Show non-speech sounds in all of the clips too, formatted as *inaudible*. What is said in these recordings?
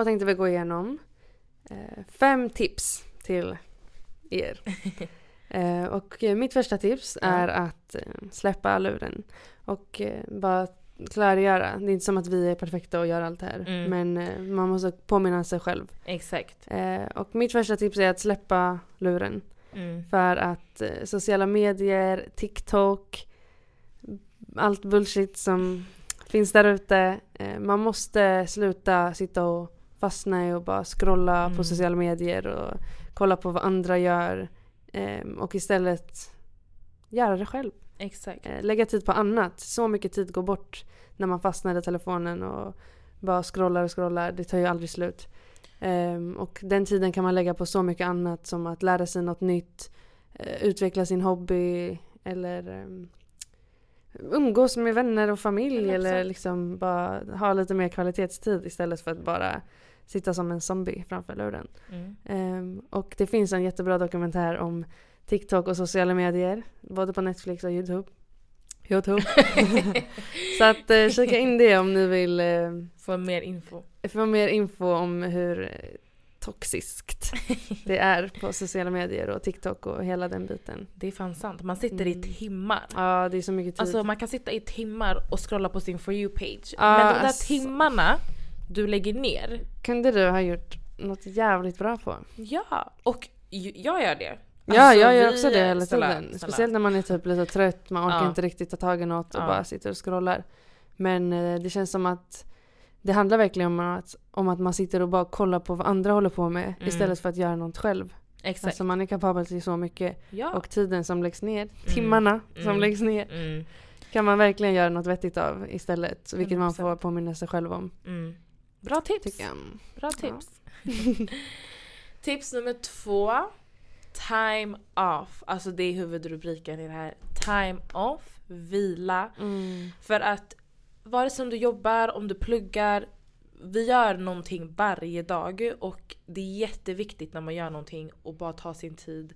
Då tänkte vi gå igenom eh, fem tips till er. *laughs* eh, och eh, mitt första tips Ja. är att eh, släppa luren. Och eh, bara klargöra. Det är inte som att vi är perfekta och gör allt det här. Mm. Men man måste påminna sig själv. Exakt. Och mitt första tips är att släppa luren. Mm. För att sociala medier, TikTok, allt bullshit som finns där ute. Man måste sluta sitta och fastna i och bara scrolla Mm. på sociala medier och kolla på vad andra gör. Eh, och istället göra det själv. Exakt. Eh, lägga tid på annat. Så mycket tid går bort när man fastnar i telefonen och bara scrollar och scrollar. Det tar ju aldrig slut. Ehm, och den tiden kan man lägga på så mycket annat som att lära sig något nytt, eh, utveckla sin hobby eller ehm, umgås med vänner och familj eller liksom bara ha lite mer kvalitetstid istället för att bara sitta som en zombie framför luren. Mm. Ehm, och det finns en jättebra dokumentär om TikTok och sociala medier. Både på Netflix och Youtube. Youtube. *laughs* så att eh, kika in det om ni vill eh, Få mer info. få mer info om hur eh, toxiskt *laughs* det är på sociala medier och TikTok och hela den biten. Det är fan sant. Man sitter Mm. i timmar. Ja, det är så mycket tid. Alltså man kan sitta i timmar och scrolla på sin For You-page. Ja, Men de där alltså. timmarna du lägger ner, Kunde du ha gjort något jävligt bra på? ja. Och jag gör det. Ja, Alltså, jag gör vi- också det hela tiden. Speciellt när man är typ lite trött, man orkar Ja. inte riktigt ta tag i något och Ja. bara sitter och scrollar. Men eh, det känns som att det handlar verkligen om att, om att man sitter och bara kollar på vad andra håller på med Mm. istället för att göra något själv. Exakt. Alltså man är kapabel till så mycket. ja. Och tiden som läggs ner, timmarna som Mm. läggs ner, Mm. kan man verkligen göra något vettigt av istället. Vilket man 100%. får påminna sig själv om. Bra tips. Bra tips. *laughs* tips nummer två. Time off. Alltså det är huvudrubriken i det här. Time off. Vila. Mm. För att vare sig om du jobbar, om du pluggar, vi gör någonting varje dag och det är jätteviktigt när man gör någonting och bara ta sin tid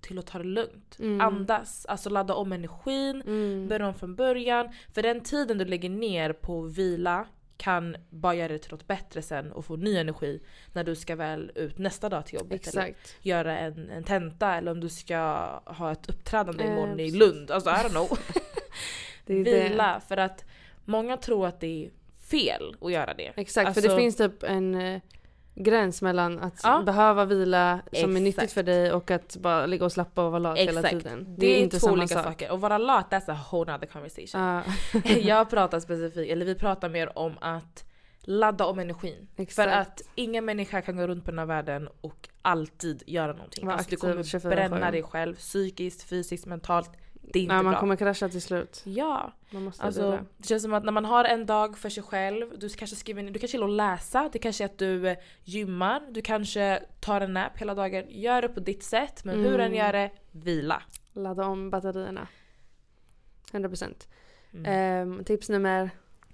till att ta det lugnt. Mm. Andas, alltså ladda om energin, Mm. börja om från början. För den tiden du lägger ner på vila kan bara göra det till något bättre sen och få ny energi när du ska väl ut nästa dag till jobbet. Eller Exakt. göra en, en tenta eller om du ska ha ett uppträdande Eh, imorgon i precis. Lund. Alltså I don't know. *laughs* Det är det. Vila. För att många tror att det är fel att göra det. Exakt, för Alltså- det finns typ en eh, gräns mellan att Ja. behöva vila som är nyttigt Exakt. för dig och att bara ligga och slappa och vara lat hela Exakt. tiden. Det, är, inte två olika sak. saker. Och vara lat, that's a whole other conversation. Ja, *laughs* jag *laughs* pratar specifikt, eller vi pratar mer om att ladda om energin. För exakt. att ingen människa kan gå runt på den här världen och alltid göra någonting. Alltså, du kommer 24/7. bränna dig själv psykiskt, fysiskt, mentalt. Det är inte ja, man bra. kommer krascha till slut. Ja, Man måste alltså vila. det känns som att när man har en dag för sig själv, du kanske skriver du kanske gillar att läsa, det kanske är att du eh, gymmar, du kanske tar en nap hela dagen. Gör det på ditt sätt, men hur Mm. än gör det, vila. Ladda om batterierna. 100%. Mm. Ehm, tips nummer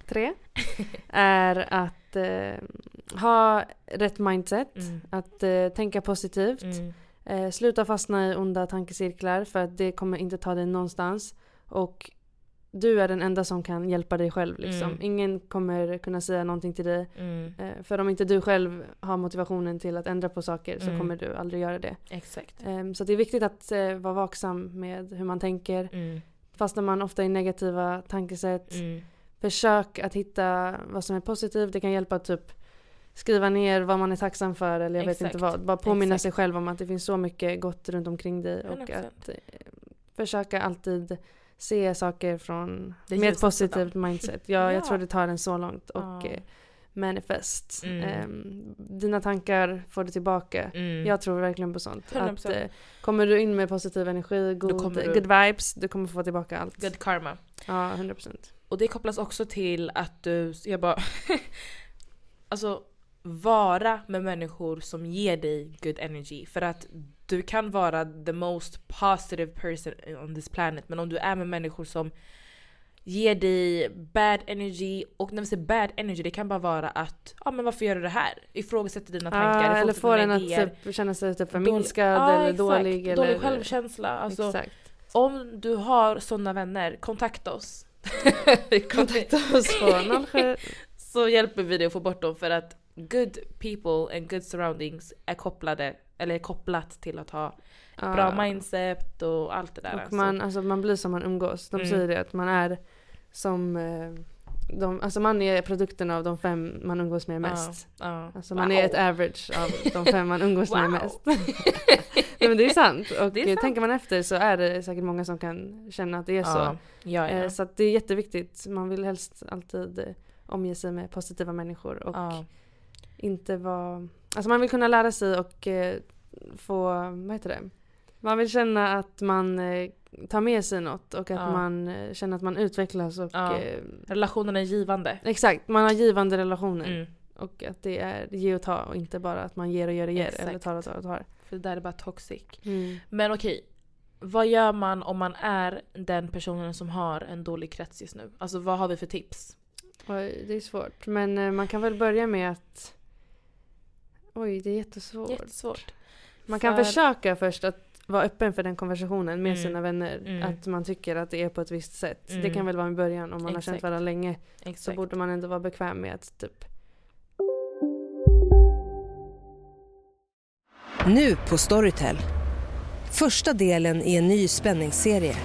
tre *laughs* är att eh, ha rätt mindset. Mm. Att eh, tänka positivt. Mm. Eh, sluta fastna i onda tankecirklar för att det kommer inte ta dig någonstans. Och du är den enda som kan hjälpa dig själv liksom. Mm. Ingen kommer kunna säga någonting till dig. Mm, Eh, för om inte du själv har motivationen till att ändra på saker så Mm. kommer du aldrig göra det. exakt. Ehm, så det är viktigt att eh, vara vaksam med hur man tänker. Mm, Fastnar man ofta i negativa tankesätt. mm, Försök att hitta vad som är positivt. Det kan hjälpa typ skriva ner vad man är tacksam för eller jag vet Exakt. inte vad. Bara påminna Exakt. sig själv om att det finns så mycket gott runt omkring dig och 100%. att eh, försöka alltid se saker från Det med ett positivt mindset. Ja, jag *laughs* Ja. tror det tar en så långt och eh, manifest. Mm. Ehm, dina tankar får du tillbaka. mm. Jag tror verkligen på sånt. 100%. Att, eh, kommer du in med positiv energi, kommer du- good vibes, du kommer få tillbaka allt. Good karma. Ja, 100%. Och det kopplas också till att du, jag bara, *laughs* alltså vara med människor som ger dig good energy. För att du kan vara the most positive person on this planet men om du är med människor som ger dig bad energy och när vi säger bad energy det kan bara vara att ja men varför gör du det här? Ifrågasätter dina tankar, Ah, eller får dina en idéer. att typ, känna sig typ förminskad Ja, eller exakt. dålig. Eller, Dålig självkänsla. Alltså, Exakt. om du har sådana vänner, kontakta oss. *laughs* Kontakta oss på *laughs* 07. så hjälper vi dig att få bort dem för att good people and good surroundings är kopplade eller är kopplat till att ha Ja. bra mindset och allt det där. Och alltså. man, alltså, man blir som man umgås. De Mm. säger det att man är som eh, de, alltså man är produkten av de fem man umgås med mest. Ja, ja. Alltså man Wow. är ett average av de fem man umgås med mest. *laughs* Nej, men det är sant. *laughs* Och är eh, sant. tänker man efter så är det säkert många som kan känna att det är så. Ja, ja. Eh, Så det är jätteviktigt. Man vill helst alltid omge sig med positiva människor och. Inte vara... Alltså man vill kunna lära sig och eh, få, vad heter det? Man vill känna att man eh, tar med sig något och att Ja. man eh, känner att man utvecklas och Ja. Relationen är givande. exakt, man har givande relationer. Mm. Och att det är ge och ta och inte bara att man ger och ger och ger Exakt. eller tar och tar och tar. För det där är bara toxic. Mm. Men okej. Vad gör man om man är den personen som har en dålig krets just nu? Alltså vad har vi för tips? Oj, det är svårt. Men man kan väl börja med att... Oj, det är jättesvårt. Jättesvårt. Man kan För- försöka först att vara öppen för den konversationen med Mm. sina vänner. Mm. Att man tycker att det är på ett visst sätt. Det Mm. kan väl vara en början om man har Exakt. känt varandra länge. Så Exakt. borde man ändå vara bekväm med att typ Nu på Storytel. Första delen i en ny spänningsserie.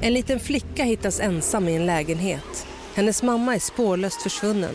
En liten flicka hittas ensam i en lägenhet. Hennes mamma är spårlöst försvunnen.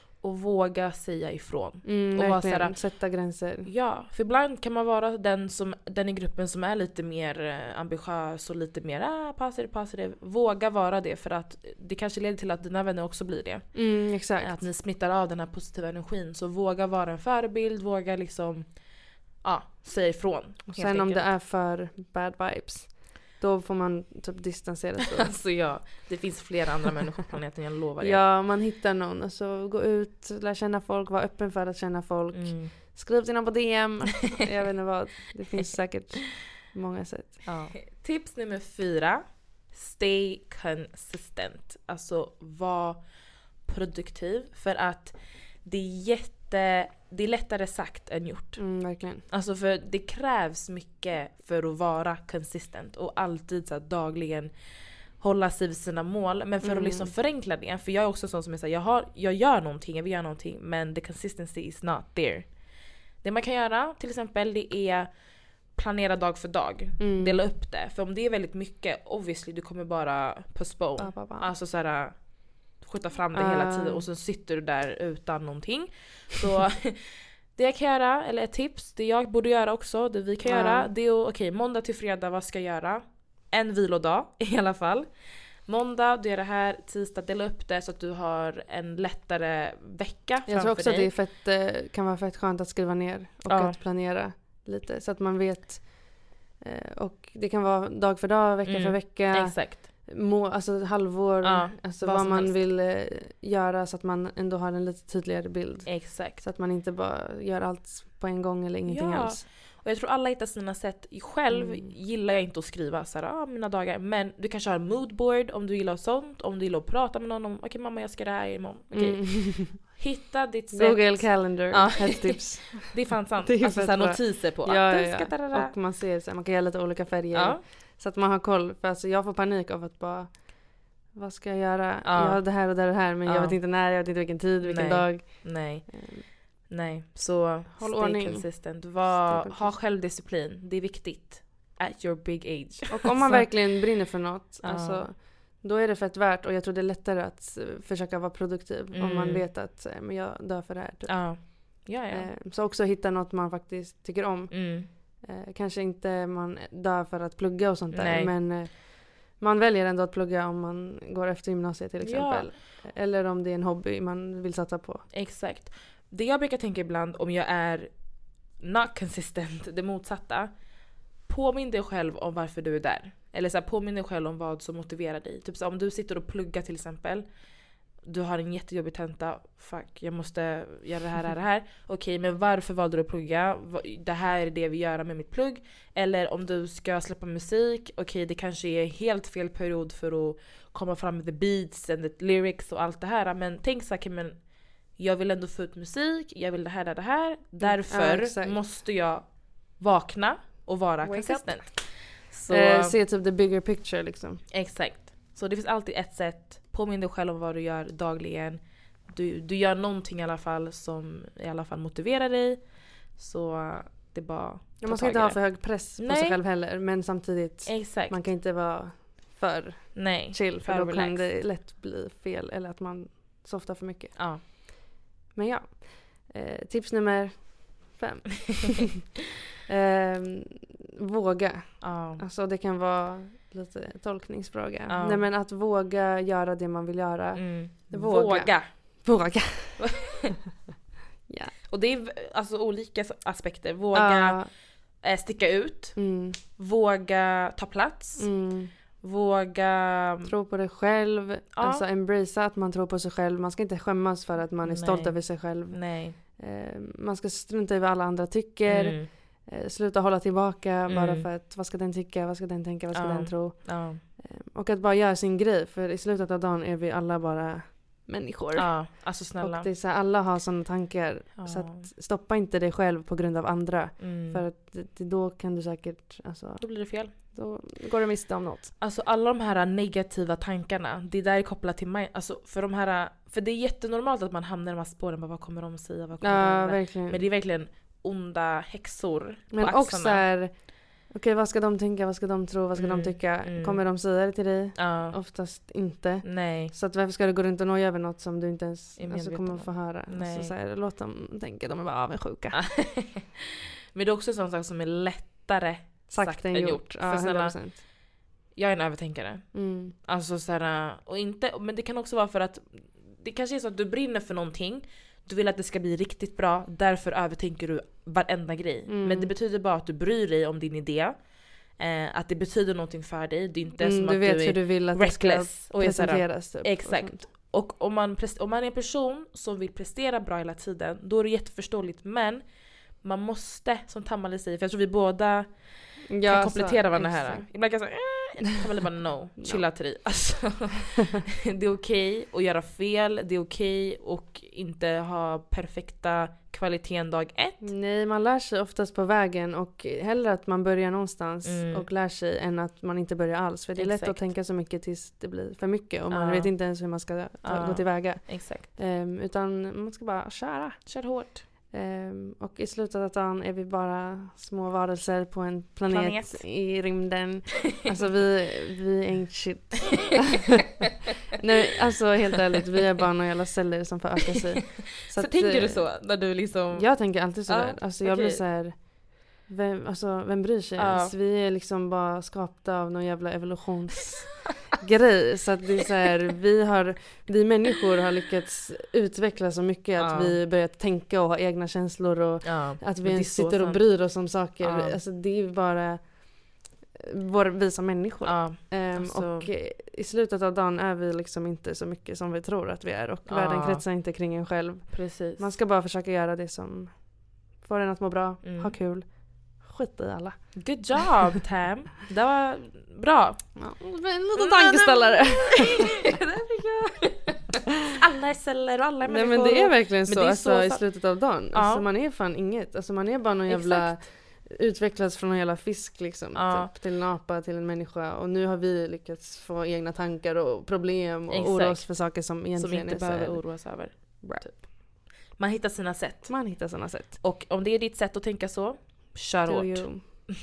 Och våga säga ifrån. Mm, Och vara såhär- Sätta gränser. Ja, för ibland kan man vara den, som, den i gruppen som är lite mer eh, ambitiös och lite mer ah, positive, positive. Våga vara det för att det kanske leder till att dina vänner också blir det. Mm, exakt. Att ni smittar av den här positiva energin. Så våga vara en förebild, våga liksom ja, säga ifrån. Och sen om det enkelt. är för bad vibes. Då får man typ distansera sig. *laughs* Alltså ja, det finns flera andra människor på planeten, jag lovar *laughs* er. Ja, man hittar någon. Alltså gå ut, lära känna folk, vara öppen för att känna folk. Mm, Skriv till någon på DM. *laughs* Jag vet inte vad. Det finns säkert många sätt. ja. Tips nummer fyra. Stay consistent. Alltså var produktiv. För att det är jätte... Det är lättare sagt än gjort. Mm, verkligen. Alltså för det krävs mycket för att vara consistent och alltid så dagligen hålla sig vid sina mål. Men för Mm. att liksom förenkla det, för jag är också sån som är såhär, jag, har, jag gör någonting, jag vill göra någonting men the consistency is not there. Det man kan göra till exempel det är planera dag för dag. Mm. Dela upp det. För om det är väldigt mycket, obviously du kommer bara postpone. Ba, ba, ba. Alltså såhär, skjuta fram det hela Ah. tiden och sen sitter du där utan någonting. Så *laughs* det jag kan göra, eller ett tips, det jag borde göra också, det vi kan Ja. göra, det är att okej måndag till fredag, vad ska jag göra? En vilodag *laughs* i alla fall. Måndag, du gör det här, tisdag, dela upp det så att du har en lättare vecka framför Jag tror också att dig. det är fett, eh, kan vara fett skönt att skriva ner och Ja. att planera lite så att man vet. eh, Och det kan vara dag för dag, vecka Mm, för vecka, Exakt. Må, alltså halvår, Ja, alltså vad vad man helst. vill eh, göra så att man ändå har en lite tydligare bild. Exakt. Så att man inte bara gör allt på en gång eller ingenting Ja. alls. Och jag tror alla hittar sina sätt. Själv Mm. gillar jag inte att skriva så här, ah, mina dagar. Men du kanske har en moodboard om du gillar sånt. Om du gillar att prata med någon om okej mamma jag ska det här imorgon. Okej. Mm. *laughs* Hitta ditt sätt. Google Calendar, Ja. tips. *laughs* Det är fan sant. Det är alltså fett så här bra. notiser på. ja, ja, ja. Och man ser så här, man kan göra lite olika färger. Ja. Så att man har koll. För alltså jag får panik av att bara vad ska jag göra? Ja. Jag har det här och det här och det här men Ja. jag vet inte när, jag vet inte vilken tid, vilken Nej. dag. Nej, Ehm, nej. Så Håll stay ordning. consistent. Var, Stay ha självdisciplin. Det är viktigt. At your big age. *laughs* Och om man verkligen brinner för något, Ja. alltså, då är det fett värt och jag tror det är lättare att eh, försöka vara produktiv om man Mm. vet att eh, men jag dör för det här. Typ. Ja. Ja, ja. Ehm, Så också hitta något man faktiskt tycker om. Mm. Eh, kanske inte man dör för att plugga och sånt där Nej. men eh, man väljer ändå att plugga om man går efter gymnasiet till Ja. exempel. Eller om det är en hobby man vill satsa på. Exakt. Det jag brukar tänka ibland om jag är not consistent, det motsatta. Påminn dig själv om varför du är där. Eller så här, påminn dig själv om vad som motiverar dig. Typ så om du sitter och pluggar till exempel. Du har en jättejobbig tenta. Fuck, jag måste göra det här, det här, det här. *laughs* Okej, men varför valde du att plugga? Det här är det vi gör med mitt plugg. Eller om du ska släppa musik. Okej, det kanske är helt fel period för att komma fram med the beats and the lyrics och allt det här. Men tänk så här, okej, men jag vill ändå få ut musik, jag vill det här, det här, det här. Därför exakt. måste jag vakna och vara Wake up. consistent. Så, Eh, se typ the bigger picture liksom. Exakt. Så det finns alltid ett sätt. Påminn dig själv om vad du gör dagligen. Du, du gör någonting i alla fall som i alla fall motiverar dig. Så det är bara Ja, man ska inte ha för hög press på Nej. sig själv heller men samtidigt Exakt. man kan inte vara för Nej. chill för för då kan relax. det lätt bli fel eller att man softar för mycket. Ja. Men ja. Eh, tips nummer fem. *laughs* *laughs* Ehm, våga. Ja. Alltså det kan vara lite tolkningsfråga. Ja. Nej men att våga göra det man vill göra. Mm. Våga. Våga. Våga. *laughs* ja. Och det är alltså olika aspekter. Våga Ja, eh, sticka ut. mm, Våga ta plats. mm. Våga... Tro på dig själv. Ja. Alltså embracea att man tror på sig själv. Man ska inte skämmas för att man är stolt Nej. över sig själv. Nej. Eh, man ska strunta i vad alla andra tycker. Eh, sluta hålla tillbaka bara Mm. för att vad ska den tycka, vad ska den tänka, vad ska Ja. den tro. Ja. Eh, och att bara göra sin grej för i slutet av dagen är vi alla bara människor. ja, alltså snälla. Och det är så här, alla har sådana tankar. Ja. Så att stoppa inte dig själv på grund av andra. Mm. För att det, då kan du säkert, alltså, Då blir det fel. då går du miste om något. Alltså alla de här negativa tankarna, det där är kopplat till mig. Alltså för de här, för det är jättenormalt att man hamnar i de här spåren. Bara, vad kommer de säga? Vad kommer Ja, de verkligen. Men det är verkligen onda häxor Men på också axlarna. är, okej vad ska de tänka, vad ska de tro, vad ska Mm, de tycka? mm. Kommer de säga det till dig? Ja, Oftast inte. nej. Så att varför ska du gå runt och noja över något som du inte ens alltså, kommer om. få höra? Nej. Så, så här, låt dem tänka, de är bara avundsjuka. *laughs* Men det är också en sån sak som är lättare Sagt än gjort. Ja, För snälla, 100%. jag är en övertänkare. Mm. Alltså såhär, och inte, men det kan också vara för att det kanske är så att du brinner för någonting, du vill att det ska bli riktigt bra, därför övertänker du varenda grej. Mm. Men det betyder bara att du bryr dig om din idé, eh, att det betyder någonting för dig, det är inte Mm, som du att vet du är hur du vill att det ska reckless. Och presenteras. Typ, och Exakt. sånt. och om man, om man är en person som vill prestera bra hela tiden, då är det jätteförståeligt. Men man måste, som Tamale säger, för jag tror vi båda Ja, kan komplettera varandra här. Ibland kan jag säga eh, Tamale bara no, chilla till dig. Alltså, *laughs* det är okej att göra fel, det är okej att inte ha perfekta kvaliteten dag ett. Nej, man lär sig oftast på vägen och hellre att man börjar någonstans Mm. och lär sig än att man inte börjar alls. För det är lätt att Exakt. tänka så mycket tills det blir för mycket och man Ja. vet inte ens hur man ska ta, Ja. gå tillväga. Exakt. Um, utan man ska bara köra. Kör hårt. Ehm, och i slutet av dagen är vi bara små varelser på en planet, Planet. i rymden. Alltså vi, vi ain't shit. *laughs* Nej, alltså helt ärligt, vi är bara några jävla celler som får öka sig. Så, att, tänker du eh, så? När du liksom... Jag tänker alltid sådär. Ja, alltså jag blir okej. så här. Vem, alltså, vem bryr sig ens? Vi är liksom bara skapta av någon jävla *laughs* evolutionsgrej. så att det är så här, vi, har, vi människor har lyckats utveckla så mycket att Ja. vi börjat tänka och ha egna känslor och Ja, att vi ens sitter och bryr oss om saker. Ja. Alltså det är bara vår, vi som människor. Ja, Ehm, alltså- Och eh, i slutet av dagen är vi liksom inte så mycket som vi tror att vi är och Ja. världen kretsar inte kring en själv. precis. Man ska bara försöka göra det som får en att må bra, Mm. ha kul, skita i alla. Good job *laughs* Tam! Det var bra. En liten tankeställare. *laughs* alla är celler och alla är Nej människor. men det är verkligen så, det är alltså, så i sant. slutet av dagen. Ja. Alltså, man är fan inget. Alltså, man är bara någon jävla Exakt. utvecklats från någon jävla fisk liksom. Ja. Typ, till en apa, till en människa. Och nu har vi lyckats få egna tankar och problem och Exakt. oroa oss för saker som Som egentligen inte är så behöver här, oroa sig över. Bra. Typ. Man hittar sina sätt. Man hittar sådana sätt. Och om det är ditt sätt att tänka så, kör Do hårt. you. *laughs*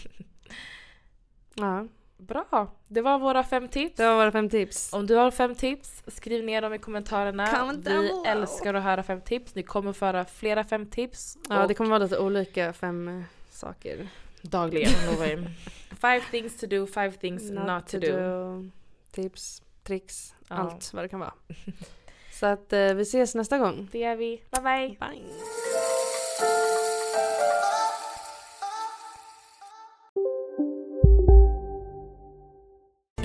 ja, Bra! Det var våra fem tips. det var våra fem tips. Om du har fem tips, skriv ner dem i kommentarerna. Comment Vi älskar att höra fem tips. Ni kommer få höra flera fem tips. Ja, det kommer vara lite olika fem eh, saker. dagligen. *laughs* five things to do, five things not, to, do. Tips, tricks, Ja. allt vad det kan vara. *laughs* Så att eh, vi ses nästa gång. Det gör vi. Bye bye! Bye.